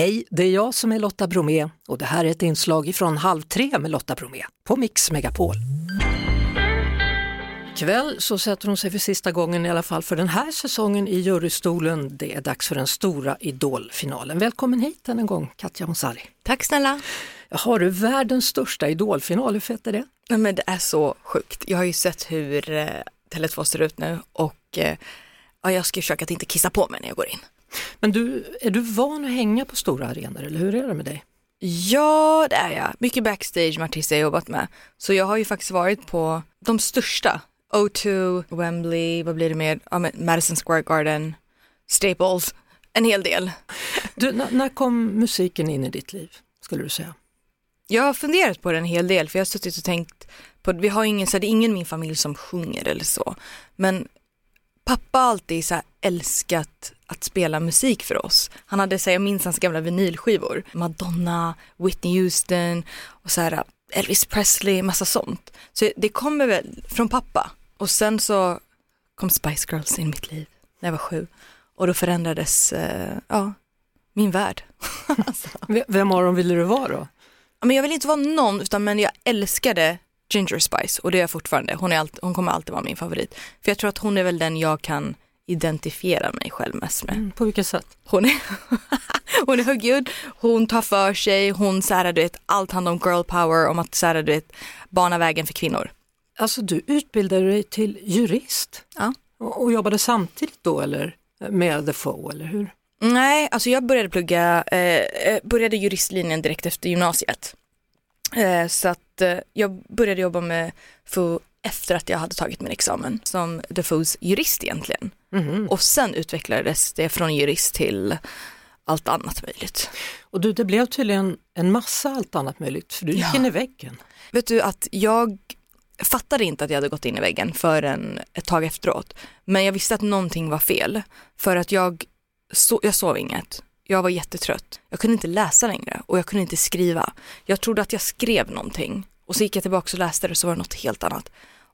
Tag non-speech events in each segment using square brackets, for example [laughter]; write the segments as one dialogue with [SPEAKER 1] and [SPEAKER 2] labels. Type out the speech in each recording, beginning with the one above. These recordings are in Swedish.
[SPEAKER 1] Hej, det är jag som är Lotta Bromé och det här är ett inslag ifrån Halv tre med Lotta Bromé på Mix Megapol. Ikväll så sätter hon sig för sista gången i alla fall för den här säsongen i jurystolen. Det är dags för den stora Idolfinalen. Välkommen hit än en gång Katja Honsari.
[SPEAKER 2] Tack snälla.
[SPEAKER 1] Har du världens största Idolfinal, hur fett är det?
[SPEAKER 2] Nej, men det är så sjukt. Jag har ju sett hur eh, Tele2 ser ut nu och eh, ja, jag ska försöka att inte kissa på mig när jag går in.
[SPEAKER 1] Men du, är du van att hänga på stora arenor eller hur är det med dig?
[SPEAKER 2] Ja, det är jag. Mycket backstage med artister jag jobbat med. Så jag har ju faktiskt varit på de största. O2, Wembley, vad blir det mer? Ja, Madison Square Garden, Staples, en hel del.
[SPEAKER 1] Du, när, när kom musiken in i ditt liv, skulle du säga?
[SPEAKER 2] Jag har funderat på det en hel del för jag har suttit och tänkt på, vi har ingen, så det är ingen i min familj som sjunger eller så. Men pappa har alltid så älskat att spela musik för oss. Han hade, så här, jag minns hans gamla vinylskivor, Madonna, Whitney Houston och så här, Elvis Presley, massa sånt. Så det kommer väl från pappa. Och sen så kom Spice Girls in i mitt liv när jag var sju. Och då förändrades, eh, ja, min värld. [laughs]
[SPEAKER 1] alltså. Vem av dem ville du vara då?
[SPEAKER 2] Men jag vill inte vara någon, utan men jag älskade Ginger Spice och det är jag fortfarande. Hon, är allt, hon kommer alltid vara min favorit. För jag tror att hon är väl den jag kan identifiera mig själv mest med. Mm,
[SPEAKER 1] på vilket sätt?
[SPEAKER 2] Hon är, [laughs] hon är högljudd, hon tar för sig, hon så här, du vet, allt handlar om girl power, om att så här, du vet, bana vägen för kvinnor.
[SPEAKER 1] Alltså du utbildade dig till jurist
[SPEAKER 2] ja.
[SPEAKER 1] och, och jobbade samtidigt då eller med The Foe eller hur?
[SPEAKER 2] Nej, alltså jag började plugga, eh, eh började juristlinjen direkt efter gymnasiet. Eh, så att eh, jag började jobba med FO efter att jag hade tagit min examen som Defoes jurist egentligen. Mm. Och sen utvecklades det från jurist till allt annat möjligt.
[SPEAKER 1] Och du, det blev tydligen en massa allt annat möjligt, för du gick ja. in i väggen.
[SPEAKER 2] Vet du att jag fattade inte att jag hade gått in i väggen förrän ett tag efteråt. Men jag visste att någonting var fel, för att jag, so jag sov inget. Jag var jättetrött. Jag kunde inte läsa längre och jag kunde inte skriva. Jag trodde att jag skrev någonting och så gick jag tillbaka och läste det och så var det något helt annat.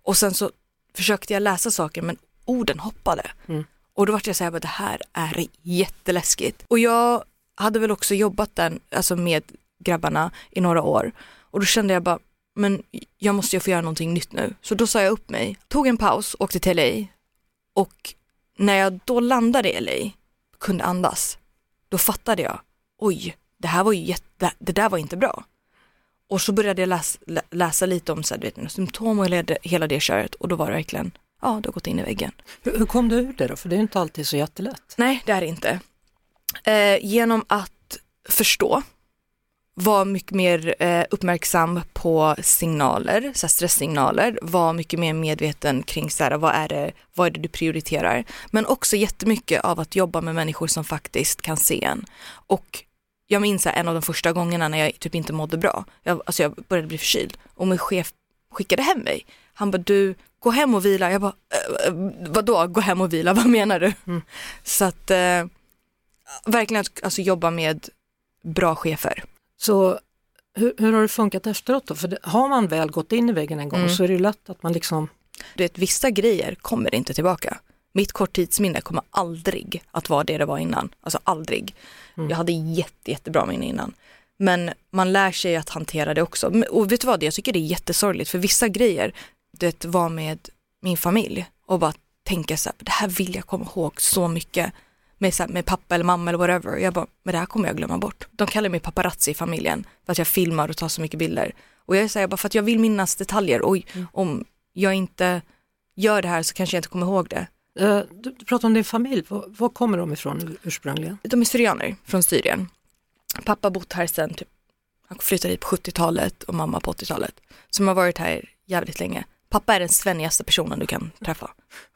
[SPEAKER 2] Och sen så försökte jag läsa saker men orden hoppade. Mm. Och då var jag så här, det här är jätteläskigt. Och jag hade väl också jobbat där, alltså med grabbarna i några år. Och då kände jag bara, men jag måste ju få göra någonting nytt nu. Så då sa jag upp mig, tog en paus, åkte till LA och när jag då landade i LA, kunde andas, då fattade jag, oj, det här var ju jätte, det där var inte bra. Och så började jag läsa, läsa lite om så här, du vet, symptom och hela det, det köret och då var det verkligen, ja, du har gått in i väggen.
[SPEAKER 1] Hur, hur kom du ur det då? För det är inte alltid så jättelätt.
[SPEAKER 2] Nej, det är det inte. Eh, genom att förstå, vara mycket mer eh, uppmärksam på signaler, så stresssignaler, vara mycket mer medveten kring så här, vad, är det, vad är det du prioriterar. Men också jättemycket av att jobba med människor som faktiskt kan se en. Och jag minns en av de första gångerna när jag typ inte mådde bra. Jag, alltså jag började bli förkyld och min chef skickade hem mig. Han bara, du, gå hem och vila. Jag bara, äh, vadå, gå hem och vila, [laughs] vad menar du? Mm. Så att äh, verkligen alltså, jobba med bra chefer.
[SPEAKER 1] Så hur, hur, har det funkat efteråt då? För det, har man väl gått in i väggen en gång mm. så är det lätt att man liksom...
[SPEAKER 2] Du vet, vissa grejer kommer inte tillbaka. Mitt korttidsminne kommer aldrig att vara det det var innan. Alltså aldrig. Mm. Jag hade jätte, jättebra minne innan. Men man lär sig att hantera det också. Och vet du vad, jag tycker det är jättesorgligt för vissa grejer, det var med min familj och bara tänka så här, det här vill jag komma ihåg så mycket med, så här, med pappa eller mamma eller whatever. Jag bara, men det här kommer jag glömma bort. De kallar mig paparazzi i familjen för att jag filmar och tar så mycket bilder. Och jag säger bara för att jag vill minnas detaljer och mm. om jag inte gör det här så kanske jag inte kommer ihåg det.
[SPEAKER 1] Uh, du, du pratar om din familj, var, var kommer de ifrån ursprungligen?
[SPEAKER 2] De är syrianer från Syrien. Pappa bott här sedan typ, han flyttade hit på 70-talet och mamma på 80-talet. Så de har varit här jävligt länge. Pappa är den svennigaste personen du kan träffa.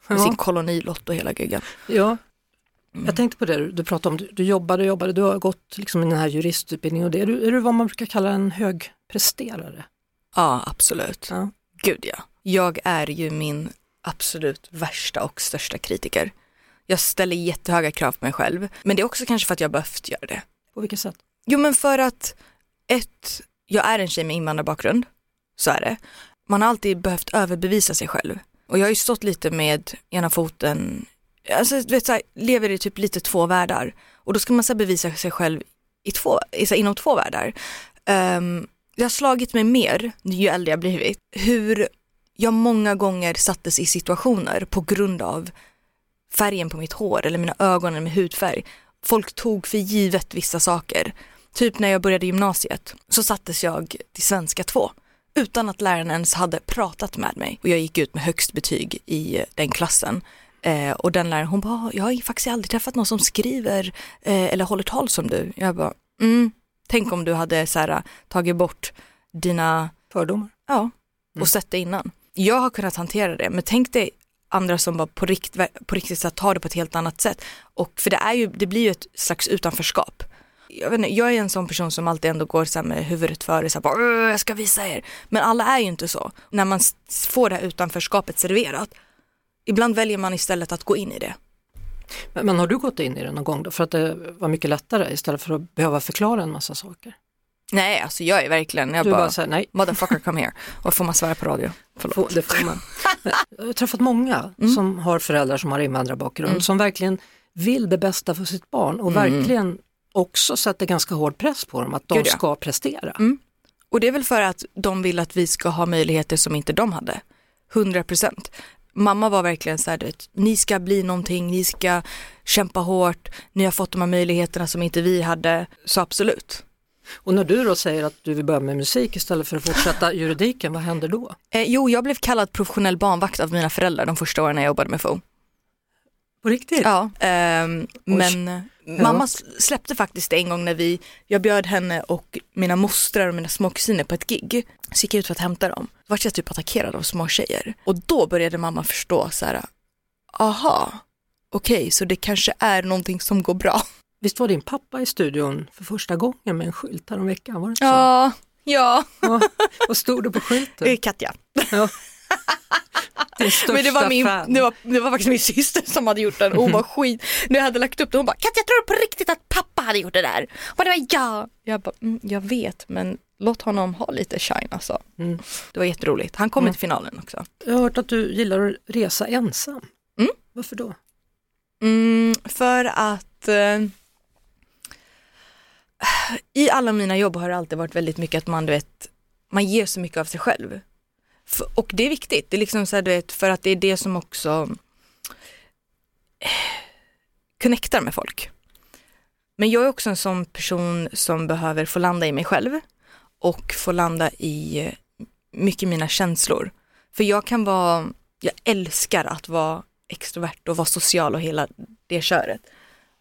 [SPEAKER 2] Med ja. sin kolonilott och hela giggen.
[SPEAKER 1] Ja, Mm. Jag tänkte på det du pratade om, du, du jobbade och jobbade, du har gått liksom den här juristutbildningen och det. Är du, är du vad man brukar kalla en högpresterare?
[SPEAKER 2] Ja, absolut. Ja. Gud ja. Jag är ju min absolut värsta och största kritiker. Jag ställer jättehöga krav på mig själv, men det är också kanske för att jag behövt göra det.
[SPEAKER 1] På vilket sätt?
[SPEAKER 2] Jo men för att, ett, jag är en tjej med invandrarbakgrund, så är det. Man har alltid behövt överbevisa sig själv. Och jag har ju stått lite med ena foten, alltså du vet så här, lever i typ lite två världar. Och då ska man så bevisa sig själv i två, inom två världar. Um, det har slagit mig mer ju äldre jag blivit, hur jag många gånger sattes i situationer på grund av färgen på mitt hår eller mina ögon eller min hudfärg. Folk tog för givet vissa saker. Typ när jag började gymnasiet så sattes jag till svenska 2 utan att läraren ens hade pratat med mig och jag gick ut med högst betyg i den klassen. Eh, och den läraren hon bara, jag har faktiskt aldrig träffat någon som skriver eh, eller håller tal som du. Jag bara, mm, tänk om du hade så här, tagit bort dina
[SPEAKER 1] fördomar.
[SPEAKER 2] Ja, och mm. sett det innan. Jag har kunnat hantera det, men tänk dig andra som bara på, rikt, på riktigt så tar det på ett helt annat sätt. Och för det, är ju, det blir ju ett slags utanförskap. Jag, vet inte, jag är en sån person som alltid ändå går så med huvudet före, så här, bara, jag ska visa er. Men alla är ju inte så. När man får det här utanförskapet serverat, ibland väljer man istället att gå in i det.
[SPEAKER 1] Men, men har du gått in i det någon gång då? För att det var mycket lättare istället för att behöva förklara en massa saker?
[SPEAKER 2] Nej, alltså jag är verkligen, jag
[SPEAKER 1] du
[SPEAKER 2] bara,
[SPEAKER 1] bara säger, nej.
[SPEAKER 2] motherfucker come here. [laughs] Och får man svära på radio?
[SPEAKER 1] Förlåt. det får man. [laughs] Jag har träffat många mm. som har föräldrar som har invandrarbakgrund mm. som verkligen vill det bästa för sitt barn och mm. verkligen också sätter ganska hård press på dem att de Gud, ja. ska prestera.
[SPEAKER 2] Mm. Och det är väl för att de vill att vi ska ha möjligheter som inte de hade. 100 procent. Mamma var verkligen så här, du vet, ni ska bli någonting, ni ska kämpa hårt, ni har fått de här möjligheterna som inte vi hade, så absolut.
[SPEAKER 1] Och när du då säger att du vill börja med musik istället för att fortsätta [laughs] juridiken, vad händer då?
[SPEAKER 2] Eh, jo, jag blev kallad professionell barnvakt av mina föräldrar de första åren jag jobbade med FO.
[SPEAKER 1] På riktigt?
[SPEAKER 2] Ja, eh, men ja. mamma släppte faktiskt en gång när vi, jag bjöd henne och mina mostrar och mina småkusiner på ett gig. Så gick jag ut för att hämta dem. Då var jag typ attackerad av små tjejer. Och då började mamma förstå så här, aha, okej, okay, så det kanske är någonting som går bra.
[SPEAKER 1] Visst var din pappa i studion för första gången med en skylt häromveckan? Var det
[SPEAKER 2] så? ja.
[SPEAKER 1] ja. Vad stod det på skylten?
[SPEAKER 2] Katja. Ja. Men det var, min, det, var, det var faktiskt min syster som hade gjort den och hon var skit. När jag hade lagt upp det hon bara Katja tror du på riktigt att pappa hade gjort det där? Och det var jag. Jag bara, mm, jag vet men låt honom ha lite shine alltså. Mm. Det var jätteroligt. Han kom mm. till finalen också.
[SPEAKER 1] Jag har hört att du gillar att resa ensam.
[SPEAKER 2] Mm.
[SPEAKER 1] Varför då?
[SPEAKER 2] Mm, för att eh, i alla mina jobb har det alltid varit väldigt mycket att man, du vet, man ger så mycket av sig själv. Och det är viktigt, det är liksom så här, du vet, för att det är det som också eh, connectar med folk. Men jag är också en sån person som behöver få landa i mig själv och få landa i eh, mycket mina känslor. För jag kan vara, jag älskar att vara extrovert och vara social och hela det köret.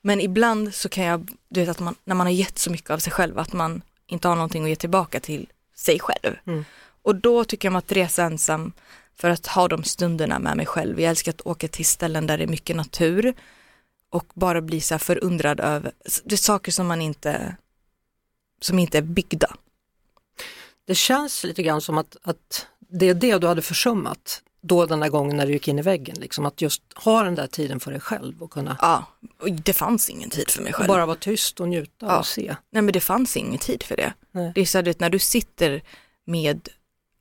[SPEAKER 2] Men ibland så kan jag, du vet att man, när man har gett så mycket av sig själv att man inte har någonting att ge tillbaka till sig själv. Mm. Och då tycker jag om att resa ensam för att ha de stunderna med mig själv. Jag älskar att åka till ställen där det är mycket natur och bara bli så här förundrad över, det är saker som man inte, som inte är byggda.
[SPEAKER 1] Det känns lite grann som att, att det är det du hade försummat då den där gången när du gick in i väggen, liksom att just ha den där tiden för dig själv och kunna
[SPEAKER 2] Ja, det fanns ingen tid för mig själv.
[SPEAKER 1] Bara vara tyst och njuta ja. och se.
[SPEAKER 2] Nej men det fanns ingen tid för det. Nej. Det är så att när du sitter med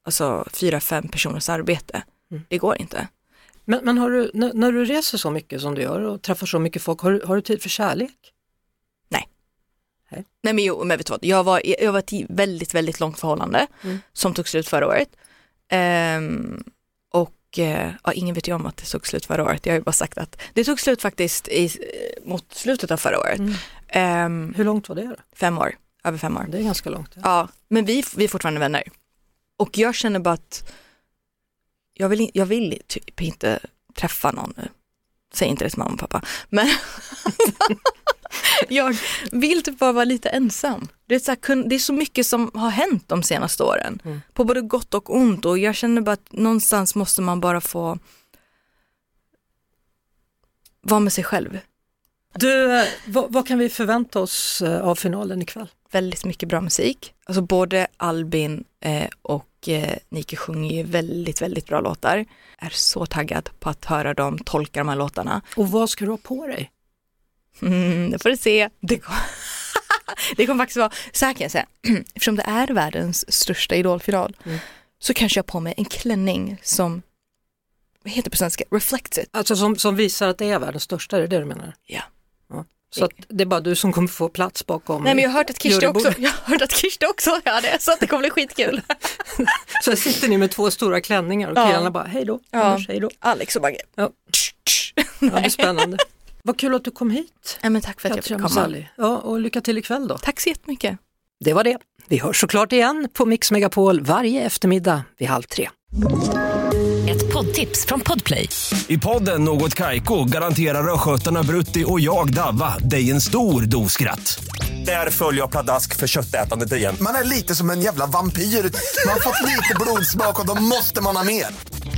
[SPEAKER 2] alltså fyra, fem personers arbete, mm. det går inte.
[SPEAKER 1] Men, men har du, när, när, du reser så mycket som du gör och träffar så mycket folk, har, har du tid för kärlek?
[SPEAKER 2] Nej. Nej, Nej men jo, men vet du vad, jag var, jag var ett väldigt, väldigt långt förhållande mm. som tog slut förra året. Um, och eh, ja, ingen vet ju om att det tog slut förra året. Jag har ju bara sagt att det tog slut faktiskt i, mot slutet av förra året.
[SPEAKER 1] Mm. Um, Hur långt var det? Då?
[SPEAKER 2] Fem år, över fem år.
[SPEAKER 1] Det är ganska långt.
[SPEAKER 2] Ja, ja men vi, vi är fortfarande vänner. Och jag känner bara att jag vill, jag vill typ inte träffa någon nu. Säg inte det till mamma och pappa. Men [laughs] jag vill typ bara vara lite ensam. Det är, så här, det är så mycket som har hänt de senaste åren. Mm. På både gott och ont och jag känner bara att någonstans måste man bara få vara med sig själv.
[SPEAKER 1] Du, vad, vad, kan vi förvänta oss eh, av finalen ikväll?
[SPEAKER 2] Väldigt mycket bra musik. Alltså både Albin eh, och eh, Nike sjunger ju väldigt, väldigt bra låtar. Är så taggad på att höra dem tolka de här låtarna.
[SPEAKER 1] Och vad ska du ha på dig?
[SPEAKER 2] Mm, det får du se. Det kommer, [laughs] det kommer faktiskt vara, så här kan jag säga, [clears throat] eftersom det är världens största idolfinal mm. så kanske jag har på mig en klänning som, vad heter det på svenska, reflects it.
[SPEAKER 1] Alltså som, som visar att det är världens största, är det det du menar?
[SPEAKER 2] Ja. ja.
[SPEAKER 1] Så att det är bara du som kommer få plats bakom
[SPEAKER 2] Nej men jag har hört att Kirsti också, jag har hört att Kirsti också har det, så att det kommer bli skitkul. [laughs]
[SPEAKER 1] Så här sitter ni med två stora klänningar och
[SPEAKER 2] Ja.
[SPEAKER 1] killarna bara hej då,
[SPEAKER 2] Ja.
[SPEAKER 1] Anders hej då.
[SPEAKER 2] Alex och Bagge.
[SPEAKER 1] Ja. [laughs] Ja, det är spännande. Vad kul att du kom hit.
[SPEAKER 2] Ja, men tack för att jag
[SPEAKER 1] Katja
[SPEAKER 2] fick komma.
[SPEAKER 1] Ja, och lycka till ikväll då.
[SPEAKER 2] Tack så jättemycket.
[SPEAKER 1] Det var det. Vi hörs såklart igen på Mix Megapol varje eftermiddag vid halv tre.
[SPEAKER 3] Ett poddtips från Podplay.
[SPEAKER 4] I podden Något Kaiko garanterar östgötarna Brutti och jag, Davva, dig en stor dos skratt. Där följer jag pladask för köttätandet igen.
[SPEAKER 5] Man är lite som en jävla vampyr. Man har fått lite blodsmak och då måste man ha mer.